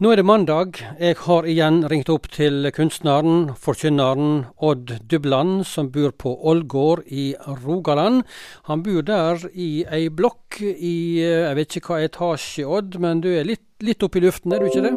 Nå er det mandag. Jeg har igjen ringt opp til kunstneren, forkynneren Odd Dubland, som bor på Ålgård i Rogaland. Han bor der i ei blokk i jeg vet ikke hva etasje, Odd, men du er litt, litt oppe i luften, er du ikke det?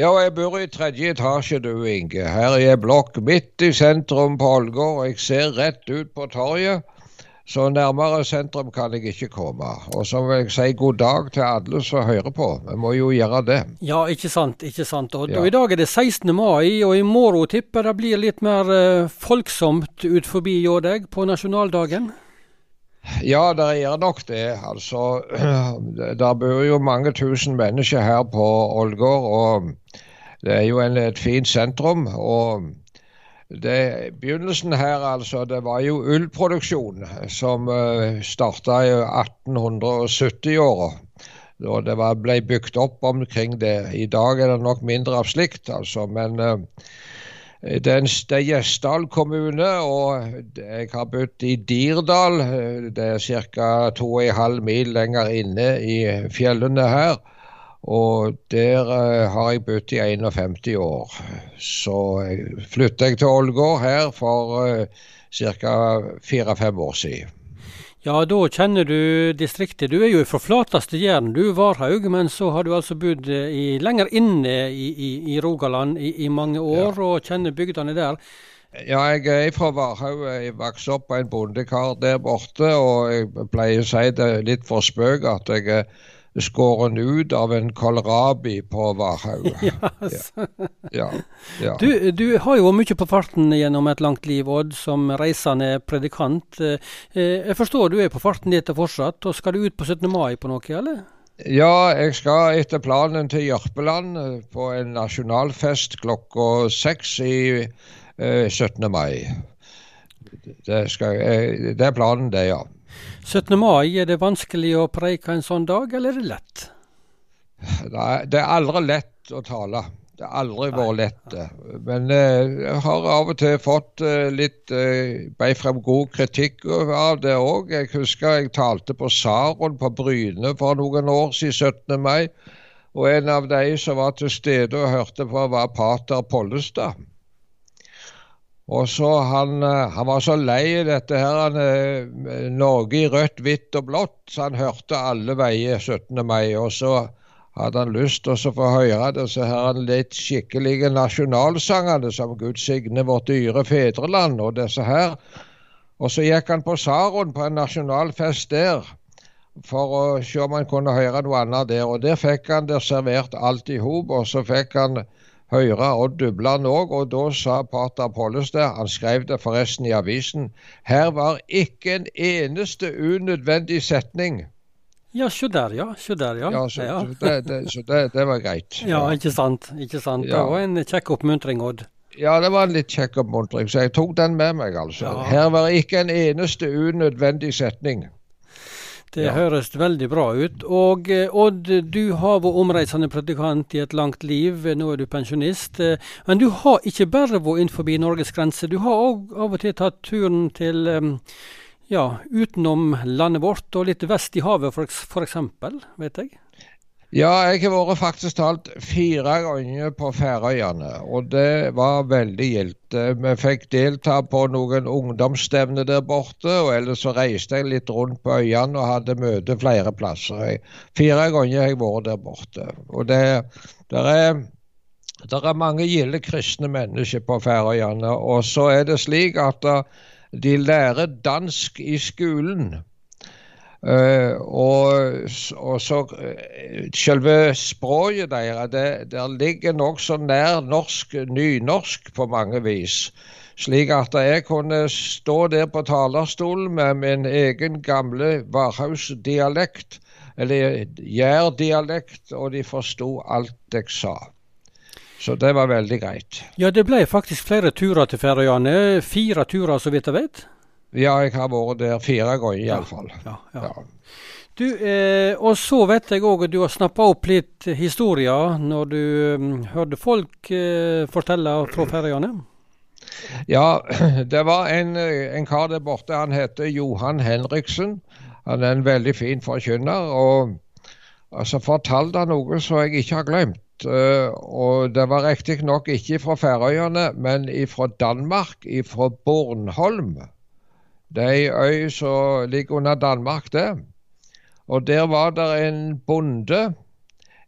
Ja, jeg bor i tredje etasje, du Inge. Her er ei blokk midt i sentrum på Ålgård. Jeg ser rett ut på torget. Så nærmere sentrum kan jeg ikke komme. Og så vil jeg si god dag til alle som hører på. Vi må jo gjøre det. Ja, ikke sant. ikke sant. Og, ja. og I dag er det 16. mai, og i morgen tipper det blir litt mer uh, folksomt ut forbi hjå deg på nasjonaldagen? Ja, det er nok det. Altså, der bor jo mange tusen mennesker her på Ålgård, og det er jo en, et fint sentrum. og det, begynnelsen her, altså, det var jo ullproduksjon som uh, starta i 1870-åra. Da det var, ble bygd opp omkring det. I dag er det nok mindre av slikt, altså. Men uh, det er, det er Gjesdal kommune, og jeg har bodd i Dirdal. Det er ca. 2,5 mil lenger inne i fjellene her. Og der uh, har jeg bodd i 51 år. Så flytta jeg til Ålgård her for uh, ca. fire-fem år siden. Ja, da kjenner du distriktet. Du er jo fra flateste Jæren, du, Varhaug. Men så har du altså bodd i, lenger inne i, i, i Rogaland i, i, mange år, ja. og kjenner bygdene der. Ja, jeg er fra Varhaug. Jeg vokste opp på en bondekar der borte. Og jeg pleier å si det litt for spøk at jeg er skåren ut av en kålrabi på Varhaug. Yes. Ja. Ja, du, du, har jo mye på farten gjennom et langt liv, Odd, som reisende predikant. Eh, jeg forstår du er på farten ditt fortsatt, og skal du ut på 17. mai på noe, eller? Ja, jeg skal etter planen til Jørpeland eh, på en nasjonalfest klokka seks i eh, 17. mai. Det, skal, det er planen, det, ja. 17. mai, er det vanskelig å preike en sånn dag, eller er det lett? Nei, det er aldri lett å tale. Det har aldri vært lett. Men eh, jeg har av og til fått eh, litt eh, Bei frem god kritikk av det òg. Jeg husker jeg talte på Saron på Bryne for noen år siden, 17. mai. Og en av de som var til stede og hørte på, var pater Pollestad. Og så han, eh, han, var så lei dette her, han, eh, Norge i rødt, hvitt og blått, så han hørte alle veier 17. mai. Og så hadde han lyst til å få høre så her litt skikkelige nasjonalsangene som Gud signe vårt dyre fedreland og disse her. Og så gikk han på Saron på en nasjonalfest der for å se om han kunne høre noe annet der. Og der fikk han det servert alt i hop, og så fikk han høre Odd Dubland òg, og da sa pater Pollestad, han skrev det forresten i avisen, her var ikke en eneste unødvendig setning. Ja, se der, ja. Se der, ja. ja, så, ja. så, det, det, så det, det, var greit. Ja, ikke sant. ikke sant. Ja. Det var en kjekk oppmuntring, Odd. Ja, det var en litt kjekk oppmuntring, så jeg tok den med meg, altså. Ja. Her var ikke en eneste unødvendig setning. Det ja. høres veldig bra ut. Og eh, Odd, du har vært omreisende predikant i et langt liv. Nå er du pensjonist. Eh, men du har ikke bare vært innenfor Norges grenser. Du har òg av og til tatt turen til ja, utenom landet vårt, og litt vest i havet f.eks., vet jeg? Ja, jeg har vært faktisk talt fire ganger på Færøyene, og det var veldig gildt. Vi fikk delta på noen ungdomsstevner der borte, og ellers så reiste jeg litt rundt på øyene og hadde møte flere plasser. Fire ganger har jeg vært der borte. Og det der er, der er mange gilde kristne mennesker på Færøyene, og så er det slik at de lærer dansk i skolen. Uh, og, og, så uh, selve språket deres det, der ligger nokså nær norsk, nynorsk på mange vis. Slik at jeg kunne stå der på talerstolen med min egen gamle Varhaus-dialekt, eller jærdialekt, og de forsto alt jeg sa. Så det var veldig greit. Ja, det ble faktisk flere turer til Færøyene. Fire turer, så vidt jeg vet? Ja, jeg har vært der fire ganger iallfall. Ja, ja, ja. Du, eh, og så vet jeg òg at du har snappa opp litt historier når du um, hørte folk eh, fortelle fra Færøyene? Ja, det var en, en, kar der borte. Han heter Johan Henriksen. Han er en veldig fin forkynner. Og så fortalte han noe som jeg ikke har glemt. Uh, og det var riktignok ikke fra Færøyene, men fra Danmark, fra Bornholm. Det er ei øy som ligger under Danmark, det. Og der var det en bonde.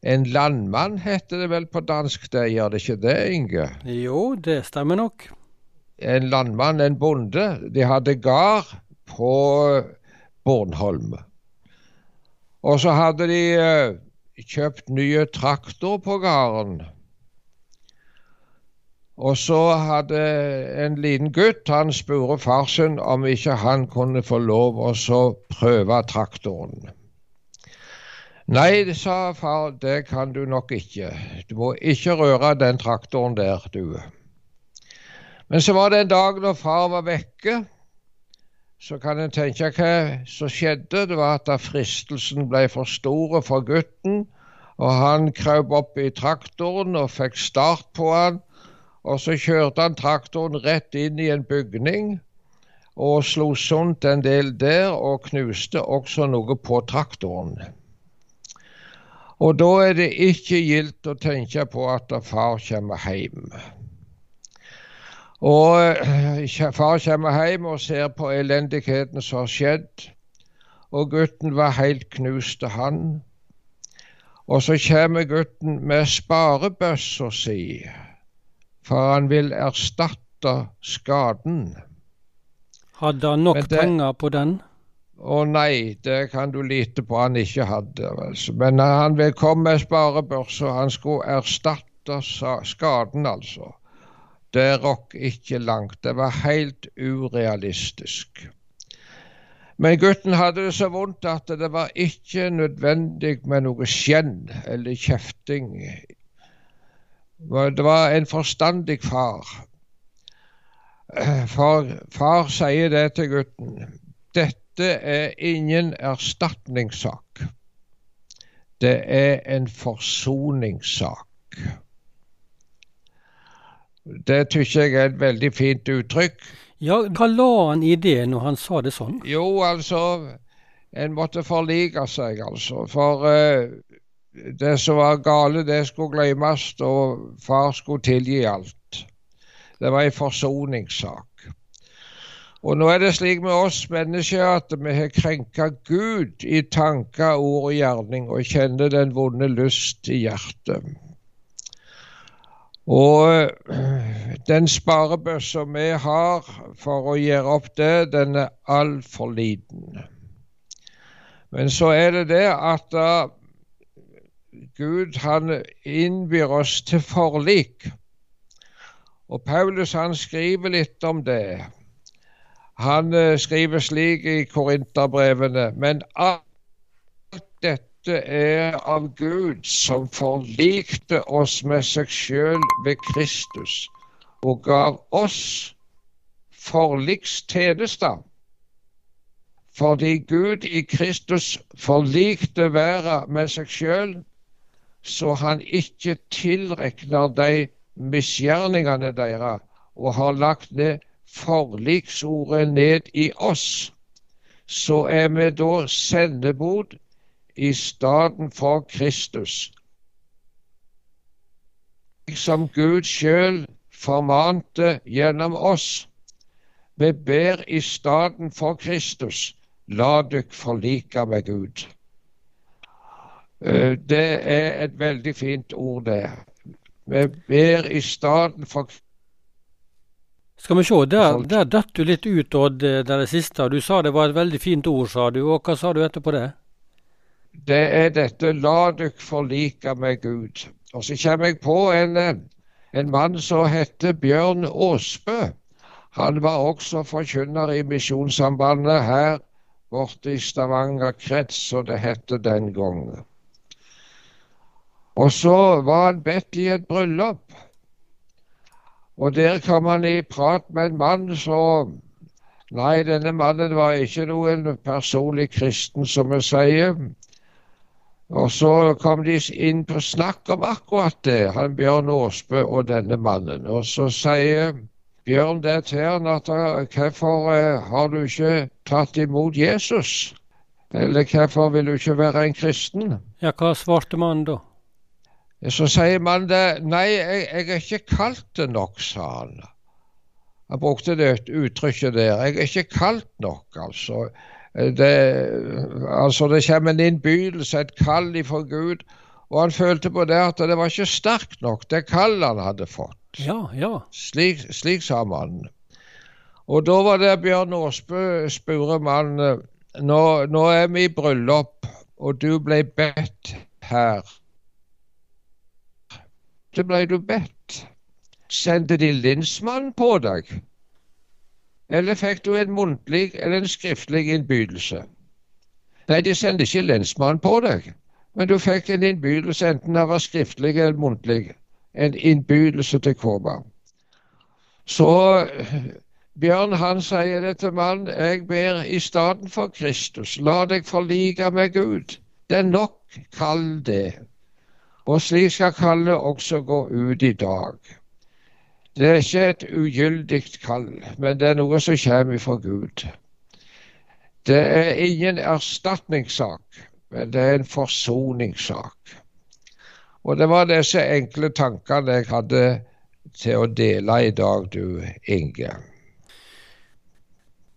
En landmann heter det vel på dansk, det gjør det ikke det, Inge? Jo, det stemmer nok. En landmann, en bonde. De hadde gard på Bornholm. Og så hadde de uh, kjøpt nye traktor på gården. Og så hadde en liten gutt han spurte far sin om ikke han kunne få lov å prøve traktoren. Nei, sa far, det kan du nok ikke. Du må ikke røre den traktoren der, du. Men så var det en dag når far var vekke. Så kan en tenke hva som skjedde. Det var at fristelsen ble for stor for gutten. Og han krøp opp i traktoren og fikk start på han. Og så kjørte han traktoren rett inn i en bygning og slo sunt en del der, og knuste også noe på traktoren. Og da er det ikke gildt å tenke på at far kommer hjem. Og eh, far kommer hjem og ser på elendigheten som har skjedd. Og gutten var helt knust, han. Og så kommer gutten med sparebøssa si for han vil erstatte skaden. Hadde han nok det, penger på den? Å nei, det kan du lite på han ikke hadde. Altså. Men han vil komme med sparebørsa. Han skulle erstatte skaden, altså. Det rokk ikke langt. Det var helt urealistisk. Men gutten hadde det så vondt at det var ikke nødvendig med noe skjenn eller kjefting det var en forstandig far. For far sier det til gutten. Dette er ingen erstatningssak. Det er en forsoningssak. Det syns jeg er et veldig fint uttrykk. Ja, Hva la han i det når han sa det sånn? Jo, altså En måtte forlike seg, altså. For uh, det som var gale, det skulle glemmes, og far skulle tilgi alt. Det var en forsoningssak. Og nå er det slik med oss mennesker at vi har krenka Gud i tanker, ord og gjerning, og kjenner den vonde lyst i hjertet. Og den sparebøssa vi har for å gjøre opp det, den er altfor liten. Men så er det det at Gud han innbyr oss til forlik. Og Paulus han skriver litt om det. Han uh, skriver slik i Korinterbrevene Men alt dette er av Gud, som forlikte oss med seg sjøl ved Kristus, og gav oss forlikstjenester. Fordi Gud i Kristus forlikte verden med seg sjøl så han ikke tilrekner de misgjerningene deres, og har lagt ned forliksordet ned i oss, så er vi da sendebod i stedet for Kristus. Som Gud sjøl formante gjennom oss. Vi ber i stedet for Kristus, la dykk forlike med Gud. Eh, det er et veldig fint ord, det. Vi ber i stedet for Skal vi se, der, der datt du litt ut, Odd, det siste. Du sa det var et veldig fint ord, sa du. Og hva sa du etterpå det? Det er dette 'la dykk forlike med Gud'. Og så kommer jeg på en, en mann som heter Bjørn Aasbø. Han var også forkynner i Misjonssambandet her borte i Stavanger krets, som det het den gangen. Og så var han bedt i et bryllup. Og der kom han i prat med en mann som Nei, denne mannen var ikke noen personlig kristen, som vi sier. Og så kom de inn på snakk om akkurat det, han Bjørn Aasbø og denne mannen. Og så sier Bjørn det til han at hvorfor eh, har du ikke tatt imot Jesus? Eller hvorfor vil du ikke være en kristen? Ja, hva svarte mannen da? Så sier man det. Nei, jeg, jeg er ikke kalt det nok, sa han. Han brukte det uttrykket der. Jeg er ikke kaldt nok, altså. Det, altså det kommer en innbydelse, et kall ifra Gud. Og han følte på det at det var ikke sterkt nok, det kallet han hadde fått. Ja, ja. Slik, slik sa mannen. Og da var det Bjørn Aasbø spurte mannen nå, nå er vi i bryllup, og du ble bedt her. Det ble du bedt. Sendte de linsmannen på deg? Eller fikk du en muntlig eller en skriftlig innbydelse? Nei, de sendte ikke lensmannen på deg, men du fikk en innbydelse, enten det var skriftlig eller muntlig. En innbydelse til Kåba. Så Bjørn han sier det til mannen, jeg ber i stedet for Kristus, la deg forlike med Gud. Det er nok, kall det. Og slik skal kallet også gå ut i dag. Det er ikke et ugyldig kall, men det er noe som kommer fra Gud. Det er ingen erstatningssak, men det er en forsoningssak. Og det var disse enkle tankene jeg hadde til å dele i dag, du Inge.